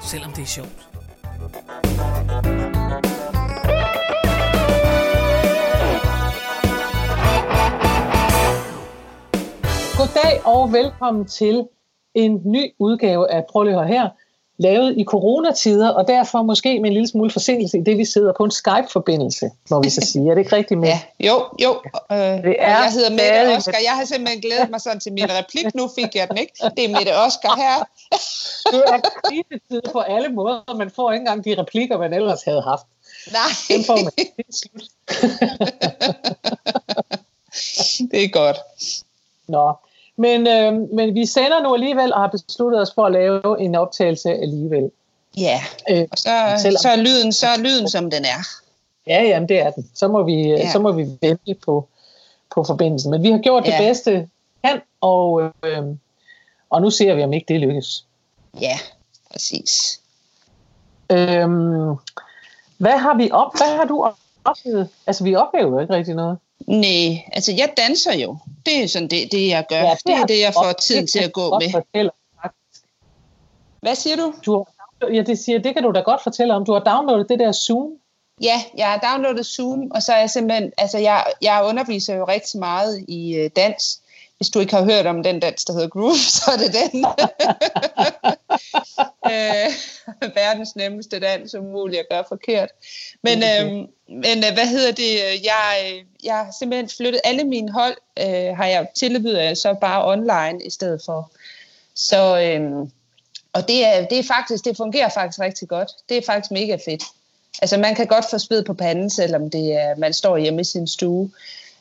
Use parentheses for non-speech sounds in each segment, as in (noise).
selvom det er sjovt. Goddag og velkommen til en ny udgave af Prøv lige her, lavet i coronatider, og derfor måske med en lille smule forsinkelse i det, vi sidder på en Skype-forbindelse, må vi så (laughs) sige. Er det ikke rigtigt med? Ja, jo, jo. Øh, Det er jeg hedder Mette Oskar. Jeg har simpelthen glædet mig sådan til min replik. Nu fik jeg den ikke. Det er Mette Oskar her. (laughs) Det er krisetid på alle måder, man får ikke engang de replikker, man ellers havde haft. Nej, Den får man. Det er slut. (laughs) det er godt. Nå. Men, øh, men vi sender nu alligevel og har besluttet os for at lave en optagelse alligevel. Ja, Øh, og så, Selvom- så, er lyden, så er lyden, som den er. Ja, jamen det er den. Så må vi, ja. Ja. så må vi vente på, på forbindelsen. Men vi har gjort det Ja. bedste vi kan, og, øh, og nu ser vi, om ikke det lykkes. Ja, præcis. Øhm, hvad har vi op? Hvad har du oplevet? Altså, vi oplever jo ikke rigtig noget. Nej, altså jeg danser jo. Det er sådan det, det jeg gør. Ja, Ja, det er det, jeg får det til at gå med. Fortælle. Hvad siger du? Du har, ja, det, siger, det kan du da godt fortælle om. Du har downloadet det der Zoom. Ja, jeg har downloadet Zoom, og så er jeg simpelthen, altså jeg, jeg underviser jo rigtig meget i øh, dans. Hvis du ikke har hørt om den dans, der hedder Groove, (laughs) så er det den. (laughs) øh, verdens nemmeste dans, umuligt at gøre forkert. Men, øh, men øh, hvad hedder det, jeg, jeg har simpelthen flyttet alle mine hold, øh, har jeg tilbudt så bare online i stedet for. Så, øh, og det er, det er faktisk, det fungerer faktisk rigtig godt. Det er faktisk mega fedt. Altså man kan godt få sved på panden, selvom det er, man står hjemme i sin stue.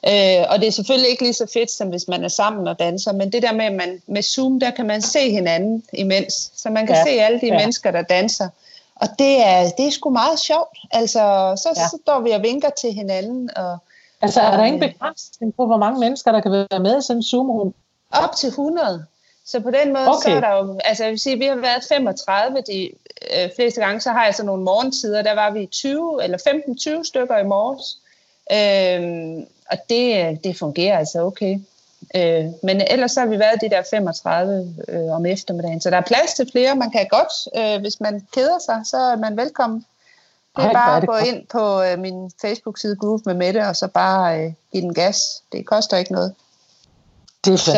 Øh, og det er selvfølgelig ikke lige så fedt, som hvis man er sammen og danser, men det der med, at man med Zoom, der kan man se hinanden imens, så man kan Ja, se alle de ja. mennesker, der danser. Og det er, det er sgu meget sjovt. Altså, så, Ja. så står vi og vinker til hinanden, og Altså, er der Øh. ingen begrænsning på, hvor mange mennesker, der kan være med i sådan en Zoom-rum? op til 100. Så på den måde, okay. så er der jo, altså jeg vil sige, vi har været 35 de øh, fleste gange, så har jeg så nogle morgentider, der var vi 20 eller 15-20 stykker i morges. Øhm, og det, det fungerer altså okay. Øh, men ellers så har vi været de der 35 øh, om eftermiddagen, så der er plads til flere. Man kan godt, øh, hvis man keder sig, så er man velkommen. Det Ej, er hvor bare er at det gå godt. ind på øh, min Facebook-side Groove med Mette, og så bare øh, give den gas. Det koster ikke noget. Det er Så-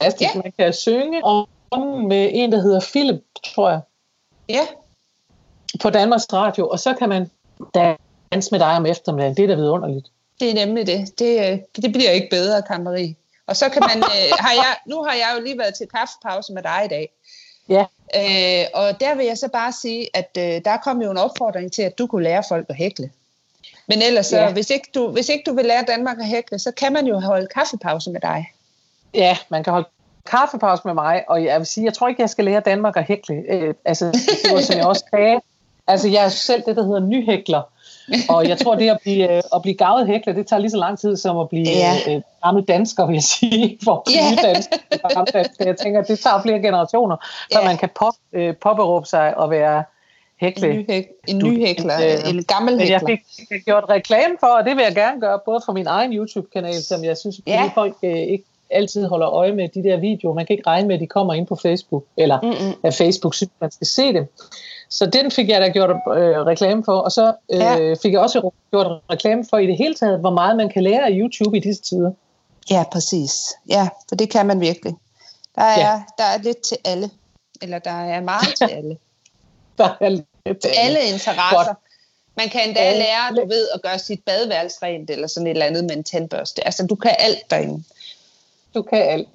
fantastisk. Ja. Man kan synge og med en, der hedder Philip, tror jeg, Ja, på Danmarks Radio, og så kan man danse med dig om eftermiddagen. Det er da vidunderligt. Det er nemlig det. Det, øh, det bliver ikke bedre, Kammeri. Og så kan man, øh, har jeg, nu har jeg jo lige været til kaffepause med dig i dag. Ja. Øh, og der vil jeg så bare sige, at øh, der kom jo en opfordring til, at du kunne lære folk at hækle. Men ellers, så, Ja. hvis, ikke du, hvis ikke du vil lære Danmark at hækle, så kan man jo holde kaffepause med dig. Ja, man kan holde kaffepause med mig, og jeg vil sige, jeg tror ikke, jeg skal lære Danmark at hækle. Øh, altså, det var, som jeg også sagde. Altså, jeg er selv det, der hedder nyhækler. Og jeg tror, det at blive, øh, at blive gavet hækler, det tager lige så lang tid som at blive Ja. ja. øh, gammel dansker, vil jeg sige, (laughs) for at blive Ja. dansker. Jeg tænker, det tager flere generationer, før Ja. man kan pop, øh, påberåbe sig og være hækle. En, ny, en ny hækler, Øh, en gammel Men jeg hækler. fik, fik gjort reklame for, og det vil jeg gerne gøre, både for min egen YouTube-kanal, som jeg synes, Ja. at folk øh, ikke altid holder øje med de der videoer. Man kan ikke regne med, at de kommer ind på Facebook, eller Mm-mm. at Facebook synes, man skal se dem. Så den fik jeg da gjort øh, reklame for, og så øh, Ja. fik jeg også gjort reklame for i det hele taget, hvor meget man kan lære af YouTube i disse tider. Ja, præcis. Ja, for det kan man virkelig. Der er, Ja. der er lidt til alle. Eller der er meget til alle. (laughs) Der er lidt, alle interesser. Godt. Man kan endda Alle. lære, du ved, at gøre sit badeværelse rent, eller sådan et eller andet med en tandbørste. Altså, du kan alt derinde. Du kan alt.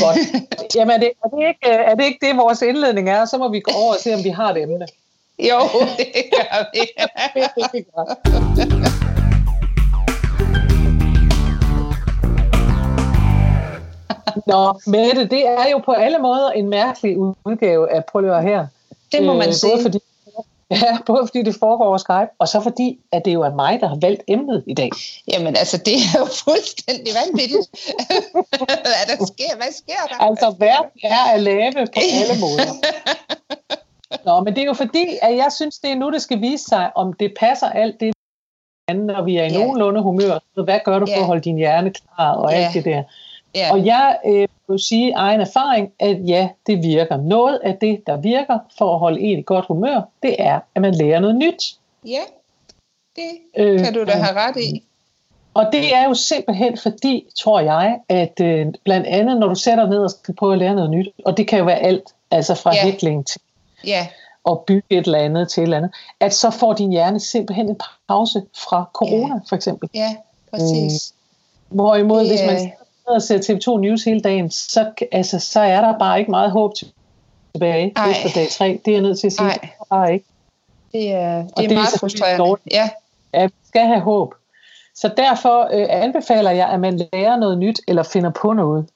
Godt. (laughs) Jamen, er det, er, det ikke, er det ikke det, vores indledning er? Så må vi gå over og se, om vi har et emne. Jo, (laughs) det gør vi. Det gør. Nå, Mette, det er jo på alle måder en mærkelig udgave af Prøv at høre. Det må man øh, sige. Både fordi (laughs) Ja, både fordi det foregår over Skype, og så fordi, at det jo er mig, der har valgt emnet i dag. Jamen altså, det er jo fuldstændig vanvittigt. (laughs) hvad, der sker? hvad sker der? Altså, verden er at lave på (laughs) alle måder. Nå, men det er jo fordi, at jeg synes, det er nu, det skal vise sig, om det passer alt det, når vi er i Ja. nogenlunde humør. Hvad gør du for Ja. at holde din hjerne klar og Ja. alt det der? Ja, Og jeg øh, vil sige egen erfaring, at ja, det virker. Noget af det, der virker for at holde en i godt humør, det er, at man lærer noget nyt. ja. det Øh, kan du da have ret i. Og det er jo simpelthen fordi, tror jeg, at øh, blandt andet, når du sætter ned og skal prøve at lære noget nyt, og det kan jo være alt, altså fra Ja. hækling til Ja, at bygge et eller andet til et eller andet, at så får din hjerne simpelthen en pause fra corona, for eksempel. ja, præcis. Hvorimod, Det hvis man sidder og ser TV2 News hele dagen, så, altså, så er der bare ikke meget håb tilbage Ej. efter dag 3. Det er jeg nødt til at sige. Ej. Det er bare ikke. Det er, det er det er meget frustrerende. Ja, Ja, vi skal have håb. Så derfor øh, anbefaler jeg, at man lærer noget nyt, eller finder på noget.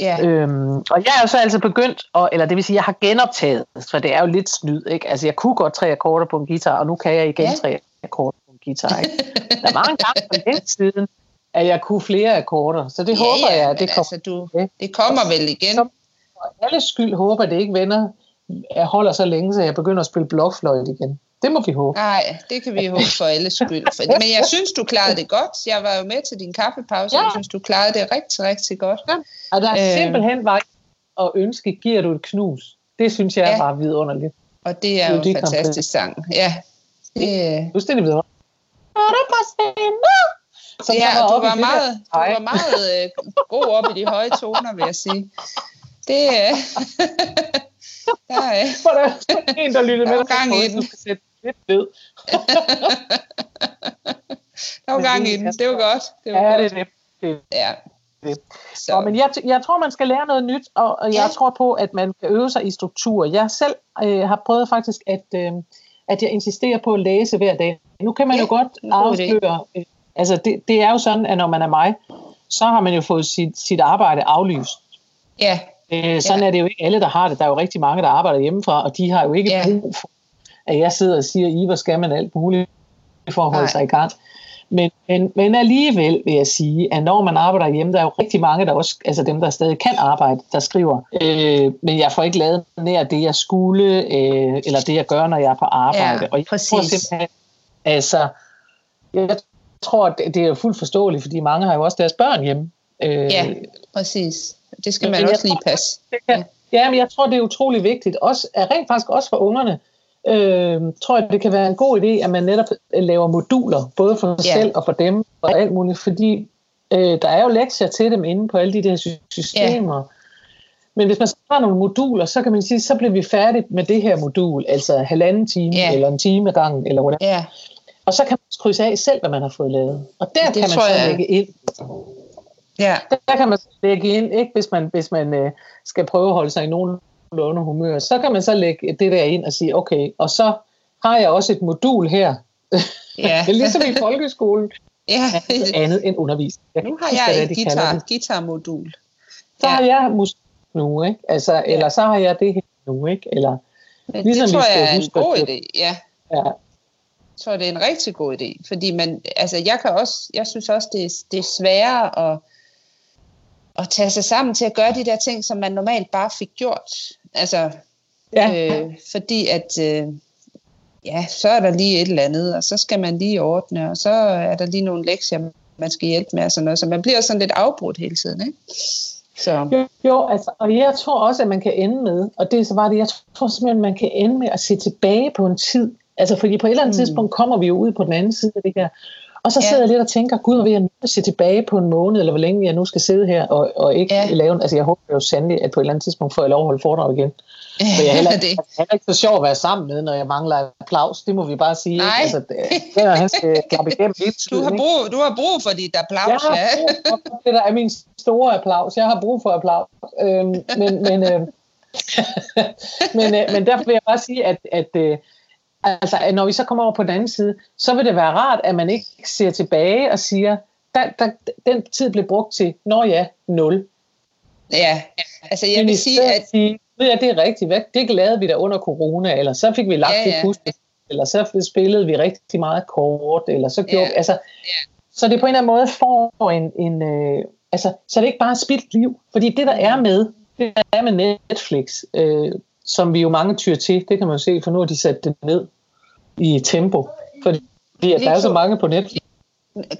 ja, Øhm, og jeg er jo så altså begyndt, at, eller det vil sige, jeg har genoptaget, for det er jo lidt snyd, ikke? Altså jeg kunne godt tre akkorder på en guitar, og nu kan jeg igen ja. tre akkorder på en guitar, ikke? (laughs) Der var en gang for længe siden, at jeg kunne flere akkorder, så det ja, håber ja, jeg, at det kommer. altså, du, Ja. det kommer vel igen. Så- For alle skyld håber, det ikke vender, jeg holder så længe, så jeg begynder at spille blokfløjte igen. Det må vi håbe. Nej, det kan vi håbe for alle skyld. Men jeg (laughs) synes, du klarede det godt. Jeg var jo med til din kaffepause, og Ja. jeg synes, du klarede det rigtig, rigtig godt. Og der er Øh. simpelthen bare at ønske, giver du et knus. Det synes jeg Ja. er bare vidunderligt. Og det er jo en fantastisk sang. Ja, det, Fuldstændig vidunderligt. Er det på scenen? Så ja du var der- meget, du var meget øh, god op i de høje toner, vil jeg sige. Det (laughs) er... der er For der er en, der lyttede Der med. jo gang i den. sætte lidt ned. (laughs) der var gang det i den. Det var godt. Det var Ja, godt. det er det. Ja. det. Så, Nå, men jeg, jeg tror, man skal lære noget nyt, og, og jeg Ja. tror på, at man kan øve sig i struktur. Jeg selv øh, har prøvet faktisk, at, øh, at jeg insisterer på at læse hver dag. Nu kan man Ja, jo godt afsløre, øh, altså det, det er jo sådan, at når man er mig, så har man jo fået sit, sit arbejde aflyst. ja, Øh, sådan ja. er det jo ikke alle, der har det. Der er jo rigtig mange, der arbejder hjemmefra, og de har jo ikke Ja. brug for, at jeg sidder og siger, I, hvor skal man alt muligt for at holde Nej. sig i gang. Men, men, men alligevel vil jeg sige, at når man arbejder hjemme, der er jo rigtig mange, der også, altså dem, der stadig kan arbejde, der skriver, øh, men jeg får ikke lavet nær det, jeg skulle, øh, eller det, jeg gør, når jeg er på arbejde. Ja, og jeg tror præcis. simpelthen, altså, jeg tror, at det det er fuldt forståeligt, fordi mange har jo også deres børn hjemme. Øh, ja, præcis. Det skal man også lige tror passe. det kan, ja, men jeg tror, det er utrolig vigtigt. Også, er rent faktisk også for ungerne. Øh, tror jeg, det kan være en god idé, at man netop øh, laver moduler, både for sig Ja. selv og for dem, og alt muligt, fordi øh, der er jo lektier til dem inde på alle de der sy- systemer. Men hvis man så har nogle moduler, så kan man sige, så bliver vi færdige med det her modul, altså halvanden time, Ja. eller en time ad gangen, eller hvordan. Ja, Og så kan man krydse af selv, hvad man har fået lavet. Og der Det kan man så jeg- lægge ind ja, der kan man så lægge ind, ikke hvis man, hvis man øh, skal prøve at holde sig i nogenlunde humør, så kan man så lægge det der ind og sige, okay, og så har jeg også et modul her, ja. (laughs) ligesom i folkeskolen, ja. andet end undervisning. Jeg Nu har jeg et det de kalder guitar, det. guitarmodul. Så Ja. har jeg musik nu, ikke? Altså, eller så har jeg det her nu, ikke? Eller, Men Ligesom det tror jeg er en god idé, ja. ja, tror, det er en rigtig god idé. Fordi man, altså jeg, kan også, jeg synes også, det er, det er sværere at, at tage sig sammen til at gøre de der ting, som man normalt bare fik gjort. Altså, ja, øh, fordi at, øh, ja, så er der lige et eller andet, og så skal man lige ordne, og så er der lige nogle lektier, man skal hjælpe med, og sådan noget. Så man bliver sådan lidt afbrudt hele tiden, ikke? Så, Jo, jo altså, og jeg tror også, at man kan ende med, og det er så bare det, jeg tror simpelthen, man kan ende med at se tilbage på en tid. Altså, fordi på et eller andet Mm. tidspunkt kommer vi jo ud på den anden side af det her. Og så Ja. sidder jeg lidt og tænker, gud, hvor vil jeg se tilbage på en måned, eller hvor længe jeg nu skal sidde her, og, og ikke Ja. lave en, altså jeg håber jo sandelig, at på et eller andet tidspunkt får jeg lov at holde foredrag igen. For jeg er heller, (laughs) det. er heller ikke så sjov at være sammen med, når jeg mangler applaus, det må vi bare sige. ikke? Nej. Altså, det, det er, han skal klappe igennem hele tiden. Du har, ikke? brug, du har brug for dit Jeg applaus, har ja. brug for det, der er min store applaus. Jeg har brug for applaus. Øhm, men, men, øh, (laughs) men, øh, men derfor vil jeg bare sige, at, at, øh, altså, når vi så kommer over på den anden side, så vil det være rart, at man ikke ser tilbage og siger, der, der, den tid blev brugt til, når ja, nul. Ja, altså jeg Men vil sige, at sige, jeg, det er rigtigt, hvad, det lavede vi da under corona, eller så fik vi lagt Ja, ja, det ja. puste eller så spillede vi rigtig meget kort, eller så gjorde Ja. altså, Ja. så det på en eller anden måde får en, en øh, altså, så det er ikke bare spildt liv, fordi det der er med, det der er med Netflix, øh, som vi jo mange tyr til, det kan man jo se, for nu har de sat det ned i tempo, fordi at der er så mange på Netflix.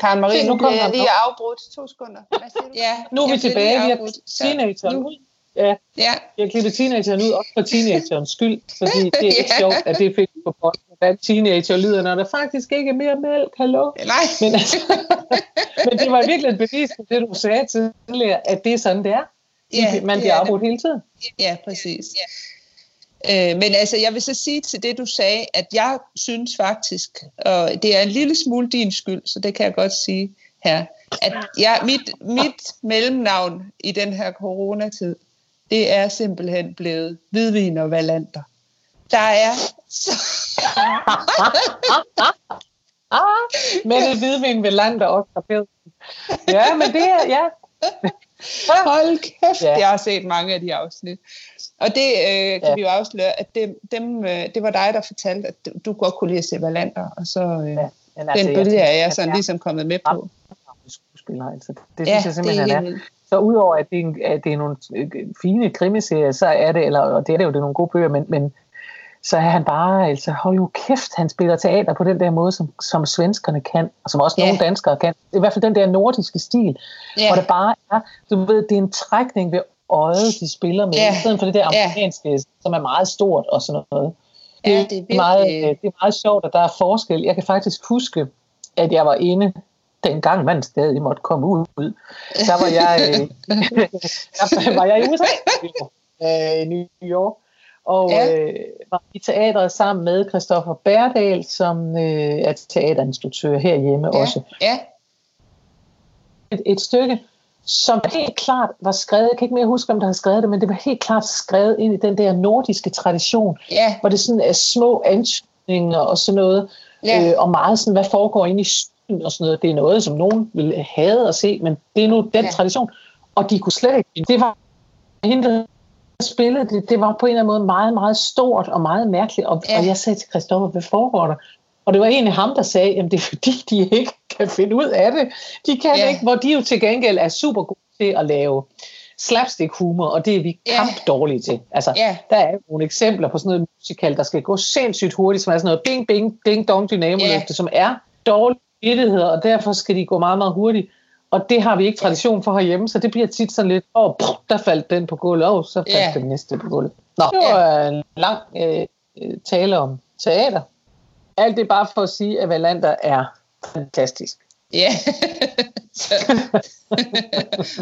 Karen Marie, Se, nu bliver kommer jeg han lige op. afbrudt. To sekunder. Hvad siger du? Ja, Nu er vi tilbage, lige vi har teenageren ud. Ja, Ja, jeg har klippet teenageren ud, også for teenagerens skyld, fordi det er ikke (laughs) Ja. sjovt, at det fik på bånd, hvordan teenager lyder, når der faktisk ikke er mere mælk, hallo. nej. Men, altså, (laughs) men det var virkelig et bevis på det, du sagde tidligere, at det er sådan, det er. Ja, Man bliver er afbrudt hele tiden. Ja, præcis. Øh, men altså, jeg vil så sige til det, du sagde, at jeg synes faktisk, og det er en lille smule din skyld, så det kan jeg godt sige her, at jeg, mit, mit mellemnavn i den her coronatid, det er simpelthen blevet hvidvin og valander. Der er så... (laughs) Ah, med det hvidvin ved land, har peget. Ja, men det er, ja. Hold kæft, Ja. jeg har set mange af de afsnit. Og det øh, kan Ja. vi jo afsløre, at dem, dem, øh, det var dig, der fortalte, at du- godt kunne lide at se Valander, og så øh, Ja, Men den jeg bølge er jeg tænker, sådan at ligesom kommet med på. er skuespiller, altså. Det Ja, synes jeg det simpelthen, er han er. Så udover at det, er, at det er nogle øh, fine krimiserier, så er det, eller og det er det jo, det er nogle gode bøger, men, men så er han bare, altså hold jo kæft, han spiller teater på den der måde, som, som svenskerne kan, og som også Ja. nogle danskere kan. I hvert fald den der nordiske stil, Ja. hvor det bare er, du ved, det er en trækning ved øjet, de spiller med, Ja. i stedet for det der Ja. amerikanske, som er meget stort og sådan noget. Ja, Det, det er virkelig- meget, øh, det er meget sjovt, at der er forskel. Jeg kan faktisk huske, at jeg var inde, dengang man stadig måtte komme ud. Der var jeg, øh, (laughs) der var jeg i USA, øh, i New York, og Ja. øh, var i teatret sammen med Christoffer Bærdal, som øh, er teaterinstruktør herhjemme ja. også. Ja, Et, et stykke, som helt klart var skrevet, jeg kan ikke mere huske, om der havde skrevet det, men det var helt klart skrevet ind i den der nordiske tradition, ja, hvor det sådan er små antydninger og sådan noget, Ja. øh, og meget sådan, hvad foregår inde i stuen og sådan noget. Det er noget, som nogen vil have at se, men det er nu den Ja. tradition. Og de kunne slet ikke. Det var hende, der spillede det, det var på en eller anden måde meget, meget stort og meget mærkeligt. Og, ja. og jeg sagde til Christoffer, hvad foregår der? Og det var egentlig ham, der sagde, at det er fordi, de ikke kan finde ud af det. De kan ja. ikke, hvor de jo til gengæld er super gode til at lave slapstick humor, og det er vi kamp dårlige til. Altså, Ja. der er nogle eksempler på sådan noget musical, der skal gå sindssygt hurtigt, som er sådan noget bing, bing, ding, dong, dynamoløfte, Ja. som er dårlige vittigheder, og derfor skal de gå meget, meget hurtigt. Og det har vi ikke tradition for herhjemme, så det bliver tit sådan lidt, åh, oh, der faldt den på gulvet, oh, så faldt Ja. den næste på gulvet. Nå, det var en lang øh, øh, tale om teater. Alt det er bare for at sige, at Valander er fantastisk. ja. (laughs)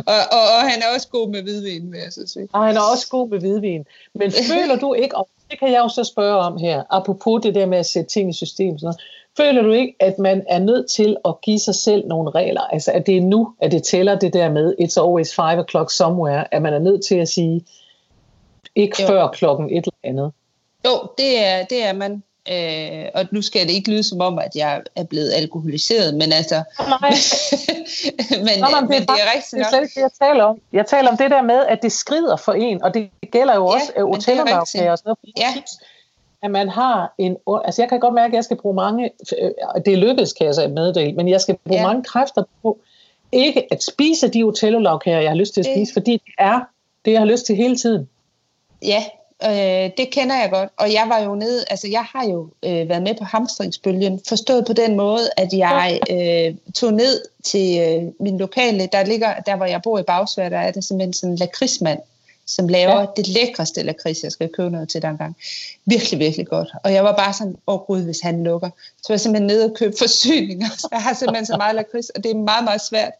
Og, og, og han er også god med hvidvin, vil jeg så sige. Og han er også god med hvidvin. Men (laughs) føler du ikke, og det kan jeg jo så spørge om her, apropos det der med at sætte ting i system, sådan noget, føler du ikke, at man er nødt til at give sig selv nogle regler? Altså, at det er nu, at det tæller det der med, it's always five o'clock somewhere, at man er nødt til at sige, ikke Jo. før klokken et eller andet. Jo, det er, det er man. Øh, og nu skal det ikke lyde som om, at jeg er blevet alkoholiseret, men altså... Nej, (laughs) men, Nå, men men det er det rigtigt er nok. slet ikke det, jeg taler om. Jeg taler om det der med, at det skrider for en, og det gælder jo Ja, også men øh, det er hotellermagkager og sådan noget. Ja. At man har en... Altså, jeg kan godt mærke, at jeg skal bruge mange... øh, Det er lykkedes, kan jeg så meddele, men jeg skal bruge Ja. mange kræfter på ikke at spise de hotellerlagkager, jeg har lyst til at Det- spise, fordi det er det, jeg har lyst til hele tiden. Ja, øh, det kender jeg godt. Og jeg var jo nede, altså jeg har jo øh, været med på hamstringsbølgen, forstået på den måde, at jeg (laughs) øh, tog ned til øh, min lokale, der ligger, der hvor jeg bor i Bagsvær, der er det simpelthen sådan en lakridsmand, som laver ja. Det lækreste lakrids, jeg skal købe noget til dengang. Virkelig, virkelig godt. Og jeg var bare sådan, åh oh, gud, hvis han lukker. Så var jeg simpelthen nede og købe forsyninger. (laughs) Så jeg har simpelthen så meget lakrids, og det er meget, meget svært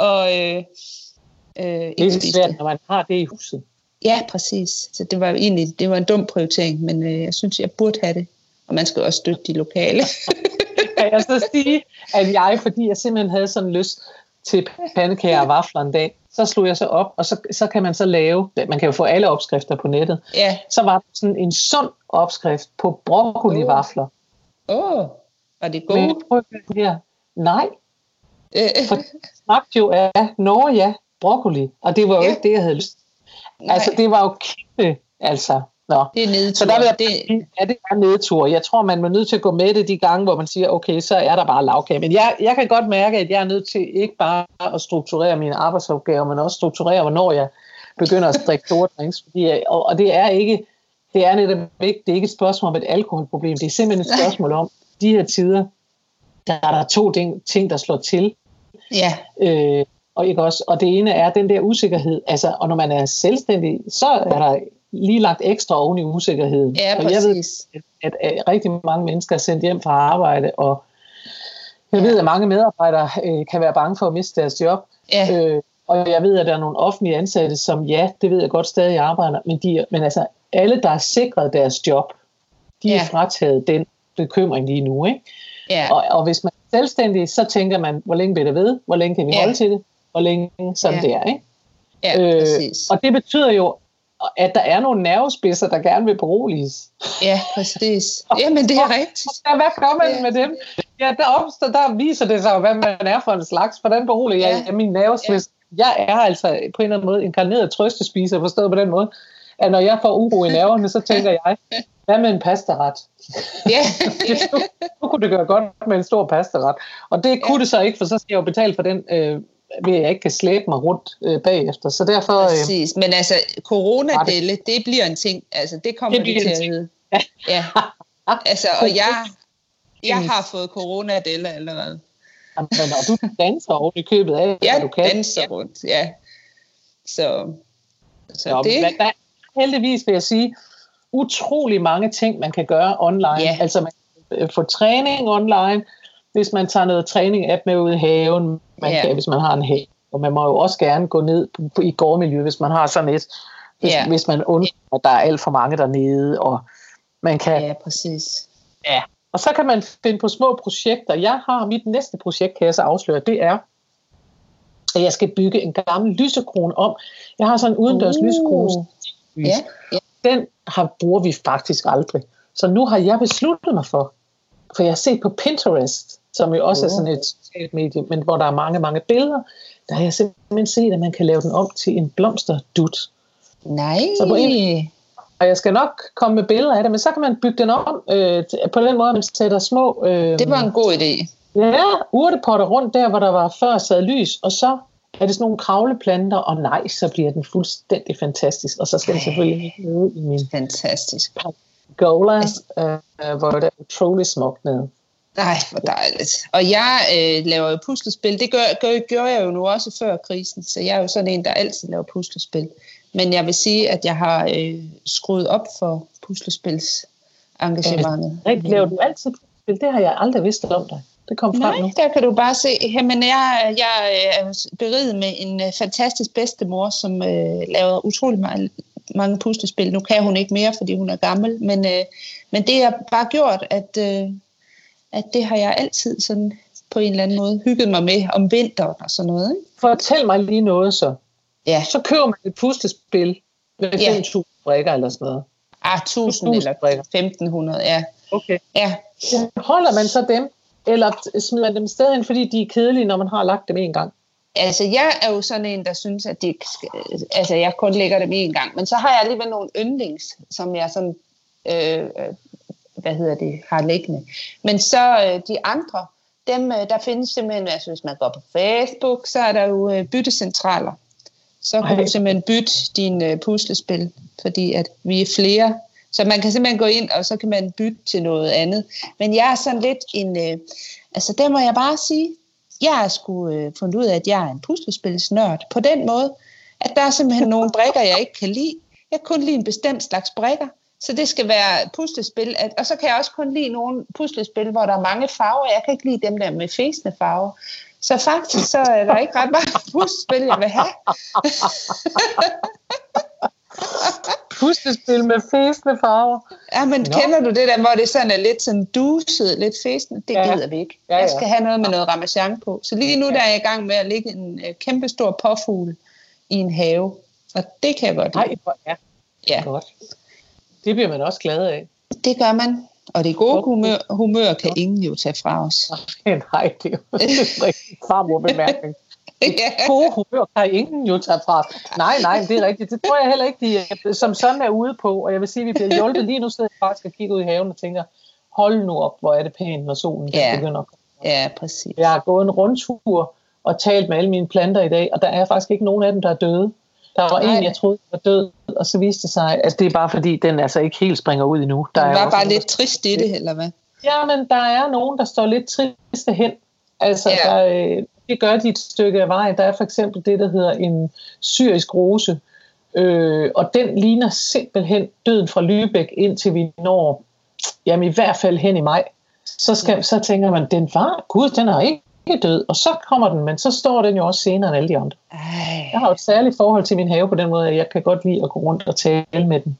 at øh, øh, Det er svært, det. når man har det i huset. Ja, præcis. Så det var jo egentlig det var en dum prioritering, men øh, jeg synes, jeg burde have det. Og man skal jo også støtte de lokale. (laughs) kan jeg så sige, at jeg, fordi jeg simpelthen havde sådan lyst til pandekager og vafler en dag, så slog jeg så op, og så, så kan man så lave, man kan jo få alle opskrifter på nettet, ja. så var der sådan en sund opskrift på broccoli-vafler. Åh, oh, var det Men gode? prøv at høre her. Nej, Øh, for det jo af, nå ja, broccoli, og det var jo Ja. ikke det, jeg havde lyst. Nej. Altså, det var jo kæmpe, altså. Nå. Det er nedtur. Så der vil jeg, det... Ja, det er nedtur. Jeg tror, man er nødt til at gå med det de gange, hvor man siger, okay, så er der bare lavkage. Men jeg, jeg kan godt mærke, at jeg er nødt til ikke bare at strukturere mine arbejdsopgaver, men også strukturere, hvornår jeg begynder at drikke store drinks. Fordi, og, og det er ikke, det er netop ikke, det er ikke et spørgsmål om et alkoholproblem. Det er simpelthen et spørgsmål om, de her tider, der er der to ting, ting der slår til. Ja. Øh, og, ikke også, og det ene er den der usikkerhed. Altså, og når man er selvstændig, så er der lige lagt ekstra oven i usikkerheden. Ja, og jeg ved, at, at, rigtig mange mennesker er sendt hjem fra arbejde, og jeg ved, at mange medarbejdere øh, kan være bange for at miste deres job. Ja. Øh, og jeg ved, at der er nogle offentlige ansatte, som ja, det ved jeg godt stadig arbejder, men, de, men altså alle, der har sikret deres job, de ja. er frataget den bekymring lige nu. Ikke? Ja. Og, og hvis man er selvstændig, så tænker man, hvor længe bliver det ved? Hvor længe kan vi ja. holde til det? Hvor længe sådan ja. der, ikke? Ja, øh, og det betyder jo, at der er nogle nervespidser, der gerne vil beroliges. Ja, præcis. Jamen, det er (laughs) rigtigt. Ja, hvad gør man ja. med dem? Ja, der, opstår, der viser det sig, hvad man er for en slags. Hvordan beroliger ja. jeg min nervespidser? Ja. Jeg er altså på en eller anden måde inkarneret trøstespiser, forstået på den måde, at når jeg får uro i nerverne, så tænker jeg, hvad med en pastaret? Ja. nu, (laughs) nu kunne det gøre godt med en stor pastaret. Og det kunne ja. det så ikke, for så skal jeg jo betale for den øh, ved at jeg ikke kan slæbe mig rundt øh, bagefter. Så derfor... Øh, Præcis, men altså coronadelle, det, det bliver en ting. Altså det kommer det, det til at hedde. Ja. ja. Altså, og jeg, (laughs) jeg har fået coronadelle allerede. Men når du danser oven i købet af, ja, du kan. danser rundt, ja. Så, så Nå, det... Men der, heldigvis vil jeg sige, utrolig mange ting, man kan gøre online. Ja. Altså man kan få træning online, hvis man tager noget træning-app med ud i haven, man Ja. kan, hvis man har en have. Og man må jo også gerne gå ned på, i gårdmiljø, hvis man har sådan et. Hvis, Ja. hvis man undrer, at der er alt for mange dernede, og man kan Ja, præcis. Ja. Og så kan man finde på små projekter. Jeg har mit næste projekt, kan jeg så afsløre, det er, at jeg skal bygge en gammel lysekrone om. Jeg har sådan en udendørs Uh. lysekrone. Ja, ja. Den har, bruger vi faktisk aldrig. Så nu har jeg besluttet mig for, for jeg har set på Pinterest, som jo også er sådan et socialt medie, men hvor der er mange, mange billeder, der har jeg simpelthen set, at man kan lave den om til en blomsterdut. Nej. Så på en- Og jeg skal nok komme med billeder af det, men så kan man bygge den om øh, på den måde, at man sætter små... Øh, Det var en god idé. Ja, urtepotter rundt der, hvor der var før sad lys, og så er det sådan nogle kravleplanter, og nej, så bliver den fuldstændig fantastisk. Og så skal den selvfølgelig nede i min Fantastisk. gola, øh, hvor det er utrolig smukt nede. Nej, hvor dejligt. Og jeg øh, laver jo puslespil. Det gør, gør, gør jeg jo nu også før krisen, så jeg er jo sådan en, der altid laver puslespil. Men jeg vil sige, at jeg har øh, skruet op for puslespils engagementet. Laver du altid puslespil? Det har jeg aldrig vidst om dig. Det kom frem Nej, nu. der kan du bare se. Jamen, jeg, jeg er beriget med en øh, fantastisk bedstemor, som øh, laver utrolig mange, mange puslespil. Nu kan hun ikke mere, fordi hun er gammel, men, øh, men det har bare gjort, at, øh, at det har jeg altid sådan på en eller anden måde hygget mig med om vinteren og sådan noget. Ikke? Fortæl mig lige noget så. Ja, Så køber man et puslespil med Ja. 5.000 brikker eller sådan noget. ah, 1000 1000 eller brikker. 1500, ja. Okay. Ja, Holder man så dem, eller smider man dem stadig ind, fordi de er kedelige, når man har lagt dem en gang? altså jeg er jo sådan en, der synes, at de altså jeg kun lægger dem en gang, men så har jeg alligevel nogle yndlings, som jeg sådan, øh, hvad hedder det, har liggende. Men så øh, de andre, dem, øh, der findes simpelthen, altså hvis man går på Facebook, så er der jo øh, byttecentraler. Så kan du simpelthen bytte din øh, puslespil, fordi at vi er flere. Så man kan simpelthen gå ind, og så kan man bytte til noget andet. Men jeg er sådan lidt en, øh, altså der må jeg bare sige, jeg har sgu øh, fundet ud af, at jeg er en puslespilsnørd på den måde, at der er simpelthen nogle brikker, jeg ikke kan lide. Jeg kan kun lide en bestemt slags brikker, så det skal være puslespil. Og så kan jeg også kun lide nogle puslespil, hvor der er mange farver. Jeg kan ikke lide dem der med fæsende farver. Så faktisk så er der ikke ret mange (laughs) puslespil, jeg vil have. (laughs) Puslespil med fæsende farver. Ja, men Nå. kender du det der, hvor det sådan er lidt sådan duset, lidt fæsende? Det Ja. gider vi ikke. Ja, Jeg ja. skal have noget med noget ramachan på. Så lige nu der er jeg i gang med at lægge en øh, kæmpe stor påfugl i en have. Og det kan jeg godt lide. Nej, hvor er Ja, godt. Det bliver man også glad af. det gør man. Og det gode humør, humør kan ingen jo tage fra os. Nej, det er jo en rigtig farmor bemærkning. gode humør kan ingen jo tage fra. Nej, nej, det er rigtigt. Det tror jeg heller ikke, de som sådan er ude på. Og jeg vil sige, at vi bliver hjulpet. Lige nu sidder jeg faktisk og kigger ud i haven og tænker, hold nu op, hvor er det pænt, når solen Ja. begynder at komme. Ja, præcis. Jeg har gået en rundtur og talt med alle mine planter i dag, og der er faktisk ikke nogen af dem, der er døde. Der var Nej. en, jeg troede var død, og så viste det sig, at det er bare fordi, den altså ikke helt springer ud endnu. Der er var også bare lidt trist i det, eller hvad? Ja, men der er nogen, der står lidt triste hen. Altså, Ja. der, øh, det gør de et stykke af vejen. Der er for eksempel det, der hedder en syrisk rose, øh, og den ligner simpelthen døden fra Lübeck, indtil vi når, jamen i hvert fald hen i maj. Så, skal, så tænker man, den var, gud, den er ikke død, og så kommer den, men så står den jo også senere end alle de andre. Ej, Jeg har jo et særligt forhold til min have på den måde, at jeg kan godt lide at gå rundt og tale med den.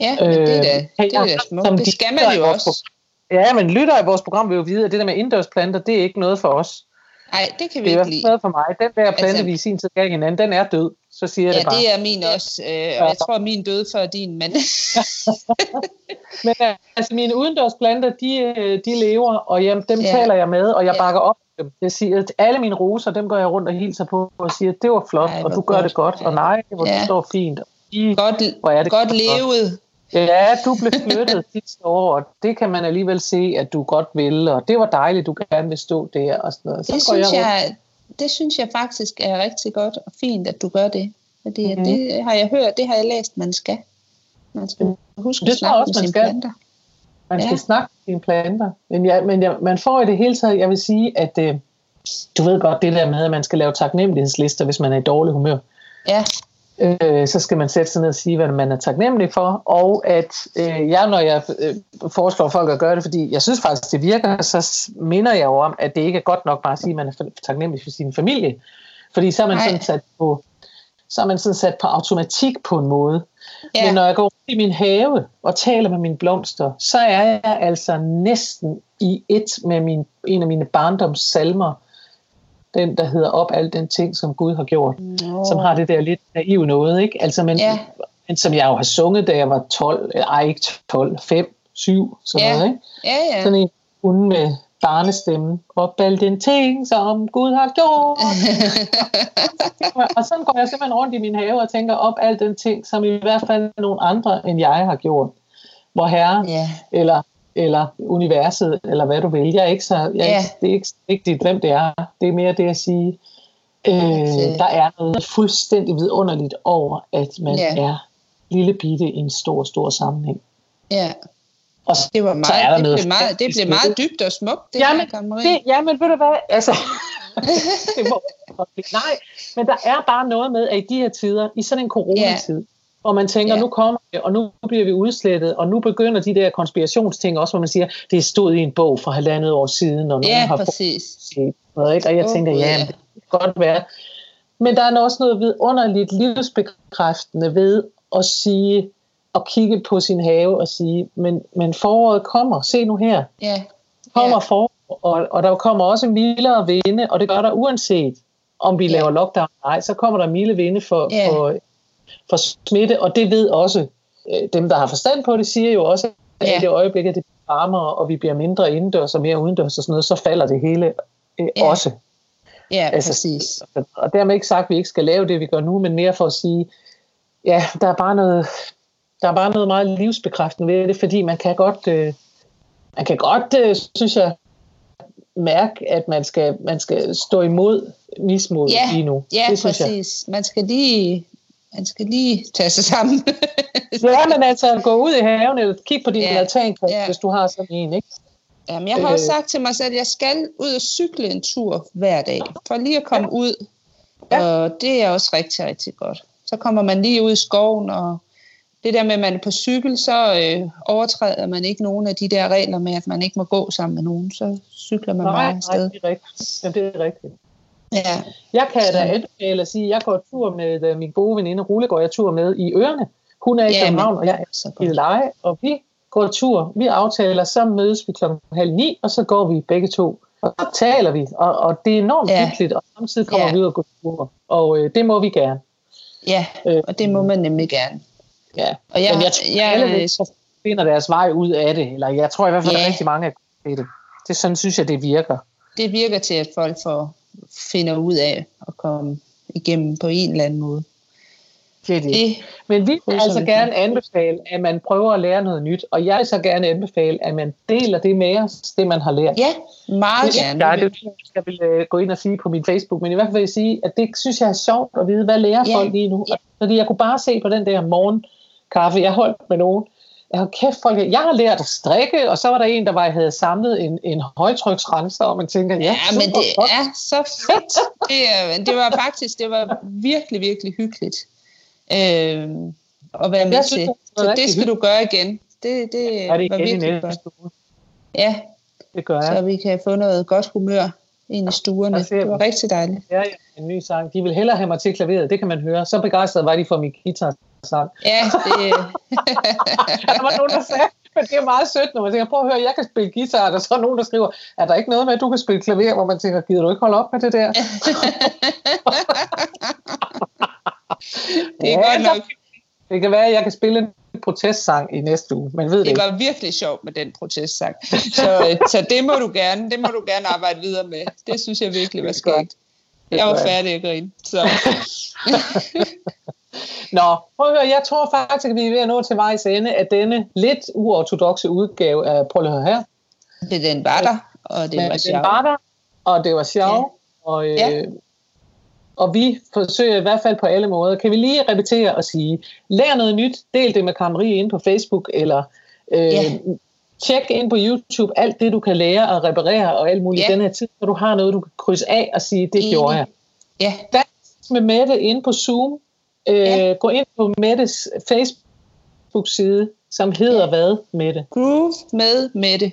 ja, men det er da, Øh, det er da smukt. som Det de skal man i jo også. Ja, men lytter af vores program vil jo vide, at det der med indendørsplanter, det er ikke noget for os. Nej, det kan Det vi er i ikke lide. noget for mig. Den der plante, Altså- vi i sin tid gav hinanden, den er død. Så siger jeg Ja, det bare. det er min også. Øh, og jeg tror, min døde før din, men (laughs) Men øh, altså, mine udendørsplanter, de, øh, de lever, og jamen, dem Ja. ja. taler jeg med, og jeg Ja. bakker op dem. Jeg siger, at alle mine roser, dem går jeg rundt og hilser på, og siger, det var flot, Ej, og du gør godt. det godt, og nej, hvor Ja. du står fint. De, godt, hvor er det godt godt. levet. Ja, du blev flyttet (laughs) sidste år, og det kan man alligevel se, at du godt vil, og det var dejligt, du gerne vil stå der, og sådan noget. Så Det synes, rundt. jeg, det synes jeg faktisk er rigtig godt og fint, at du gør det. Fordi Mhm. mm. det har jeg hørt, det har jeg læst, man skal. Man skal huske Det at jeg snakke også, med sine planter. Man skal Ja. snakke med sine planter. Men, ja, men ja, man får i det hele taget, jeg vil sige, at øh, du ved godt det der med, at man skal lave taknemmelighedslister, hvis man er i dårlig humør. Ja, Øh, så skal man sætte sig ned og sige, hvad man er taknemmelig for. Og at øh, jeg, når jeg øh, foreslår folk at gøre det, fordi jeg synes faktisk, det virker, så minder jeg jo om, at det ikke er godt nok bare at sige, at man er taknemmelig for sin familie. Fordi så er man Nej. sådan sat på så er man sådan sat på automatik på en måde. ja. Men når jeg går rundt i min have og taler med mine blomster, så er jeg altså næsten i et med min, en af mine barndoms salmer. Den, der hedder Op alt den ting, som Gud har gjort. Nå. Som har det der lidt naive noget, ikke? Altså, men, Ja. men som jeg jo har sunget, da jeg var 12, eller ej, ikke 12, 5, 7, sådan Ja. noget, ikke? Ja, ja. Sådan en hun med barnestemmen. Op alt den ting, som Gud har gjort. (laughs) og sådan går jeg simpelthen rundt i min have og tænker op alt den ting, som i hvert fald nogle andre end jeg har gjort. Hvor Herren, ja. eller, eller universet, eller hvad du vil. Jeg er ikke så, jeg, Ja. Det er ikke vigtigt, hvem det er. Det er mere det at sige, øh, der er noget fuldstændig vidunderligt over, at man Ja. er lille bitte i en stor, stor sammenhæng. ja. Og Det var så er meget, der det noget blev meget, det blev meget dybt og smukt, det Jamen, her. Det, ja, men ved du hvad? Altså, (laughs) det må. Nej, men der er bare noget med, at i de her tider, i sådan en coronatid, hvor man tænker, Ja. nu kommer det, og nu bliver vi udslettet, og nu begynder de der konspirationsting også, hvor man siger, det er stået i en bog for halvandet år siden, og nogen Ja, har præcis. set noget, ikke? Og jeg tænker, ja, det kan godt være. Men der er også noget vidunderligt livsbekræftende ved at sige, at kigge på sin have og sige, men, men foråret kommer, se nu her, Ja, kommer Ja. for, og, og der kommer også mildere vinde, og det gør der uanset om vi Ja. laver lockdown eller ej, så kommer der milde vinde for, Ja. for, for smitte, og det ved også øh, dem, der har forstand på det, siger jo også, at Ja. i det øjeblik, at det bliver varmere, og vi bliver mindre indendørs og mere udendørs og sådan noget, så falder det hele øh, Ja. også. ja Altså, præcis. Og dermed ikke sagt, at vi ikke skal lave det, vi gør nu, men mere for at sige, ja, der er bare noget, der er bare noget meget livsbekræftende ved det, fordi man kan godt, øh, man kan godt, øh, synes jeg, mærke, at man skal, man skal stå imod mismod Ja, lige nu. Ja, det synes jeg. præcis. Man skal lige, man skal lige tage sig sammen. (laughs) Ja, men altså gå ud i haven eller kigge på din Ja, altanplads, ja. hvis du har sådan en, ikke? Jamen, jeg har også Øh. sagt til mig selv, at jeg skal ud og cykle en tur hver dag, for lige at komme ja. ud. Ja. Og det er også rigtig, rigtig godt. Så kommer man lige ud i skoven, og det der med, at man er på cykel, så øh, overtræder man ikke nogen af de der regler med, at man ikke må gå sammen med nogen. Så cykler man Nej, bare nej, afsted. det er rigtigt. Jamen, det er rigtigt. Ja, Jeg kan da anbefale at sige, at jeg går tur med uh, min gode veninde, Rulle går jeg tur med i Ørene. Hun er i Ja, København, og jeg er i leje, og vi går tur. Vi aftaler, så mødes vi klokken halv ni, og så går vi begge to. Og så taler vi, og, og det er enormt Ja. hyggeligt, og samtidig kommer Ja. ja. vi ud og går tur. Og øh, det må vi gerne. Ja, Øh, og det må man nemlig gerne. Ja. Og jeg, Men jeg tror, jeg, alle så finder deres vej ud af det. Eller jeg tror i hvert fald, Ja. at rigtig mange er til det. Det er sådan, synes jeg, det virker. det virker til, at folk får, finder ud af at komme igennem på en eller anden måde. Det er det. det Men vi vil altså gerne anbefale, at man prøver at lære noget nyt, og jeg vil så gerne anbefale, at man deler det med os, det man har lært. Ja, meget det, gerne. Ja, det jeg vil uh, gå ind og sige på min Facebook, men i hvert fald vil jeg sige, at det synes jeg er sjovt at vide, hvad lærer ja. folk lige nu. Ja. Fordi jeg kunne bare se på den der morgenkaffe, jeg holdt med nogen, jeg har kæft, folk, jeg har lært at strikke, og så var der en, der var, havde samlet en, en højtryksrenser, og man tænker, ja, ja men det godt. er så fedt. Det, det var faktisk, det var virkelig, virkelig hyggeligt øh, at være med jeg til. Synes, det så det skal du gøre igen. Det, det er det var virkelig godt. Ja, det gør jeg. Så vi kan få noget godt humør ind i stuerne. Det var rigtig dejligt. Ja, ja, en ny sang. De vil hellere have mig til klaveret, det kan man høre. Så begejstret var de for min guitar sang. Ja, det... (laughs) der var nogen, der sagde, men det er meget sødt, når man tænker, prøv at høre, jeg kan spille guitar, og der er så nogen, der skriver, er der ikke noget med, at du kan spille klaver, hvor man tænker, gider du ikke holde op med det der? (laughs) det er ja, godt nok. Det kan være, at jeg kan spille en protestsang i næste uge, men ved det, det var virkelig sjovt med den protestsang. Så, så det må du gerne, det må du gerne arbejde videre med. Det synes jeg virkelig var skægt. Jeg var færdig at grine. Så. (laughs) Nå, prøv at høre, jeg tror faktisk, at vi er ved at nå til vejs ende af denne lidt uortodoxe udgave af Prøv at høre her. Det den var der, og det Men var sjovt. Den var der, og det var sjovt. Ja. Og, øh, ja. og vi forsøger i hvert fald på alle måder. Kan vi lige repetere og sige, lær noget nyt, del det med Karen Marie inde på Facebook, eller øh, ja. tjek ind på YouTube alt det, du kan lære og reparere og alt muligt ja. den her tid, så du har noget, du kan krydse af og sige, det Enig. gjorde jeg. Ja. Dans med Mette inde på Zoom, Øh, ja. Gå ind på Mettes Facebook-side, som hedder ja. hvad, Mette? Groove med Mette.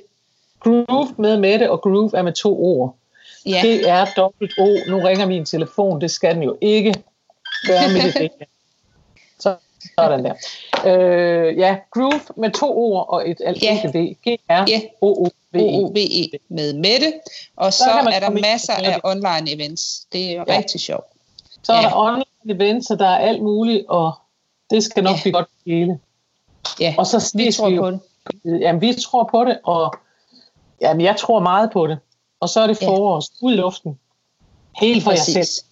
Groove med Mette, og Groove er med to ord. Ja. Det er dobbelt O. Nu ringer min telefon, det skal den jo ikke gøre med det. (laughs) Så sådan der. Øh, ja, Groove med to ord og et alt ja. V. G-R-O-O-V-E. med Mette. Og så, så er der masser af online events. Det er ja. rigtig sjovt. Så er ja. der online events, og der er alt muligt, og det skal nok ja. blive godt hele. Ja, og så vi tror vi på det. Jamen, vi tror på det, og jamen, jeg tror meget på det. Og så er det forår, ja. ud i luften. Helt for Præcis. jer selv.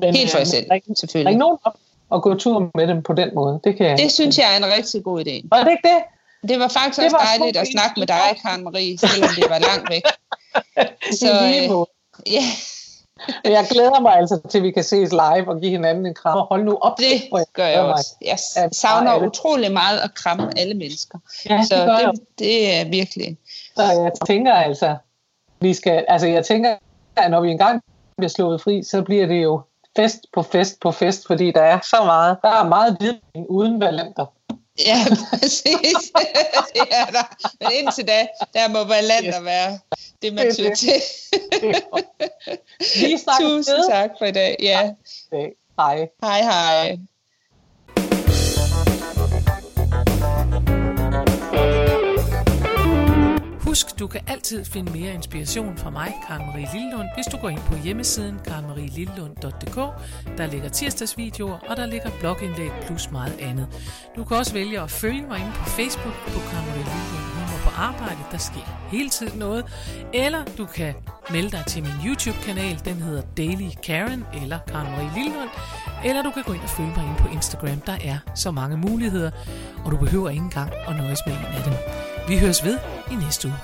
Men, Helt for jer selv, der, selvfølgelig. Er ikke nogen op at gå tur med dem på den måde. Det, kan jeg det synes jeg er en rigtig god idé. Var det ikke det? Det var faktisk det var også dejligt at snakke med dig, Karen Marie, selvom det var langt væk. (laughs) Så, øh, ja, jeg glæder mig altså til, at vi kan ses live og give hinanden en kram. Hold nu op. Det gør jeg også. Jeg savner utrolig meget at kramme alle mennesker. Ja, det så det, det er virkelig... Så jeg tænker altså, vi skal, altså jeg tænker, at når vi engang bliver slået fri, så bliver det jo fest på fest på fest, fordi der er så meget, der er meget viden uden valenter. Ja, præcis. (laughs) det er der. Men indtil da, der må valenter yes. være det, man tyder til. Tusind tak for i dag. Ja. Hej. Hej, hej. Husk, du kan altid finde mere inspiration fra mig, Karen Marie Lillelund, hvis du går ind på hjemmesiden karenmarielillelund.dk. Der ligger tirsdagsvideoer, og der ligger blogindlæg plus meget andet. Du kan også vælge at følge mig ind på Facebook på Karen Marie Lillelund på arbejde. Der sker hele tiden noget. Eller du kan melde dig til min YouTube-kanal. Den hedder Daily Karen eller Karen Marie Lillund. Eller du kan gå ind og følge mig ind på Instagram. Der er så mange muligheder, og du behøver ikke engang at nøjes med en af dem. Vi høres ved i næste uge.